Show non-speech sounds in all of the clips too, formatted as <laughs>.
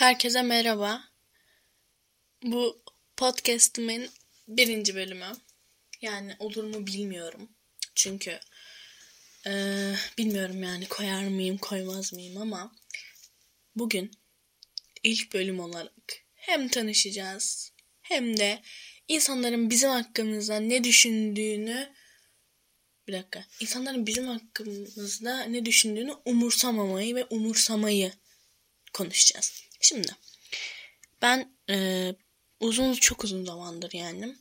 Herkese merhaba. Bu podcast'imin birinci bölümü. Yani olur mu bilmiyorum. Çünkü e, bilmiyorum yani koyar mıyım koymaz mıyım ama bugün ilk bölüm olarak hem tanışacağız hem de insanların bizim hakkımızda ne düşündüğünü bir dakika. İnsanların bizim hakkımızda ne düşündüğünü umursamamayı ve umursamayı konuşacağız. Şimdi ben e, uzun çok uzun zamandır yani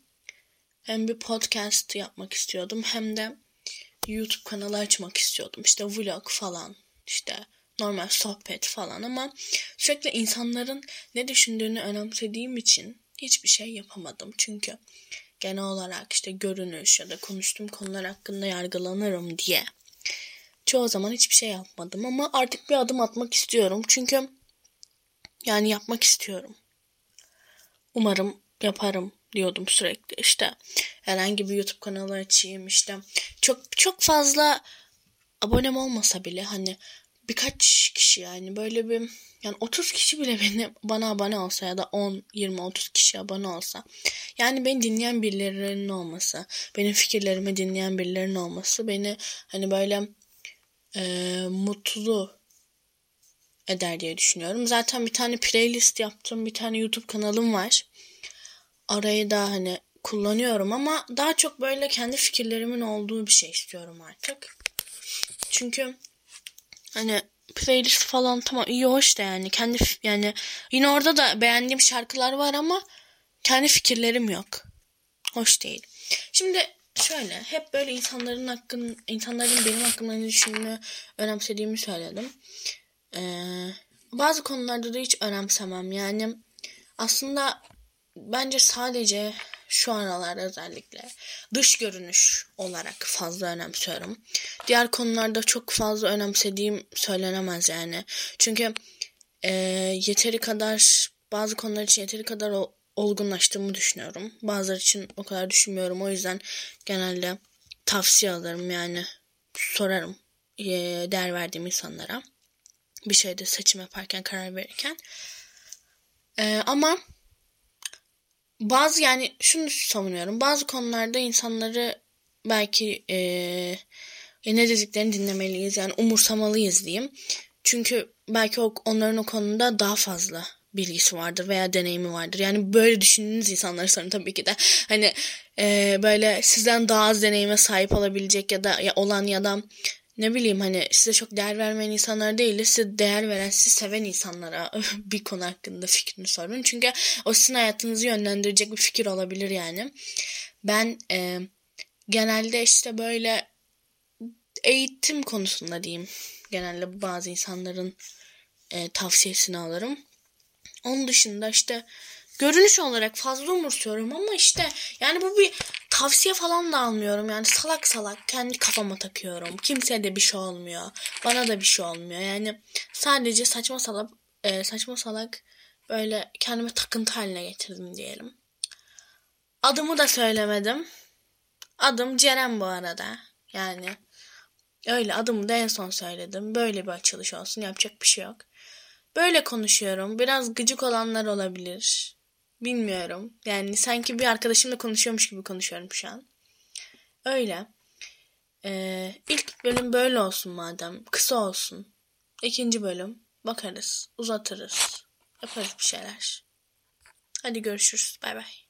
hem bir podcast yapmak istiyordum hem de YouTube kanalı açmak istiyordum. İşte vlog falan işte normal sohbet falan ama sürekli insanların ne düşündüğünü önemsediğim için hiçbir şey yapamadım. Çünkü genel olarak işte görünüş ya da konuştuğum konular hakkında yargılanırım diye çoğu zaman hiçbir şey yapmadım ama artık bir adım atmak istiyorum. Çünkü yani yapmak istiyorum. Umarım yaparım diyordum sürekli işte herhangi bir YouTube kanalı açayım işte çok çok fazla abonem olmasa bile hani birkaç kişi yani böyle bir yani 30 kişi bile beni bana abone olsa ya da 10 20 30 kişi abone olsa yani beni dinleyen birilerinin olması benim fikirlerimi dinleyen birilerinin olması beni hani böyle e, mutlu eder diye düşünüyorum. Zaten bir tane playlist yaptım. Bir tane YouTube kanalım var. Arayı da hani kullanıyorum ama daha çok böyle kendi fikirlerimin olduğu bir şey istiyorum artık. Çünkü hani playlist falan tamam iyi hoş da yani kendi yani yine orada da beğendiğim şarkılar var ama kendi fikirlerim yok. Hoş değil. Şimdi şöyle hep böyle insanların hakkın insanların benim hakkımda ne düşündüğünü önemsediğimi söyledim. Ee, bazı konularda da hiç önemsemem. Yani aslında bence sadece şu aralar özellikle dış görünüş olarak fazla önemsiyorum. Diğer konularda çok fazla önemsediğim söylenemez yani. Çünkü e, yeteri kadar bazı konular için yeteri kadar olgunlaştığımı düşünüyorum. Bazıları için o kadar düşünmüyorum. O yüzden genelde tavsiye alırım yani sorarım e, değer verdiğim insanlara bir şeyde seçim yaparken karar verirken. Ee, ama bazı yani şunu savunuyorum. Bazı konularda insanları belki e, ne dediklerini dinlemeliyiz. Yani umursamalıyız diyeyim. Çünkü belki o, onların o konuda daha fazla bilgisi vardır veya deneyimi vardır. Yani böyle düşündüğünüz insanları sorun tabii ki de. Hani e, böyle sizden daha az deneyime sahip olabilecek ya da ya olan ya da ne bileyim hani size çok değer vermeyen insanlar değil de size değer veren, sizi seven insanlara <laughs> bir konu hakkında fikrini sorun. Çünkü o sizin hayatınızı yönlendirecek bir fikir olabilir yani. Ben e, genelde işte böyle eğitim konusunda diyeyim. Genelde bazı insanların e, tavsiyesini alırım. Onun dışında işte görünüş olarak fazla umursuyorum ama işte yani bu bir tavsiye falan da almıyorum. Yani salak salak kendi kafama takıyorum. Kimseye de bir şey olmuyor. Bana da bir şey olmuyor. Yani sadece saçma salak e, saçma salak böyle kendime takıntı haline getirdim diyelim. Adımı da söylemedim. Adım Ceren bu arada. Yani öyle adımı da en son söyledim. Böyle bir açılış olsun yapacak bir şey yok. Böyle konuşuyorum. Biraz gıcık olanlar olabilir. Bilmiyorum. Yani sanki bir arkadaşımla konuşuyormuş gibi konuşuyorum şu an. Öyle. Ee, ilk bölüm böyle olsun madem. Kısa olsun. İkinci bölüm bakarız, uzatırız. Yaparız bir şeyler. Hadi görüşürüz. Bay bay.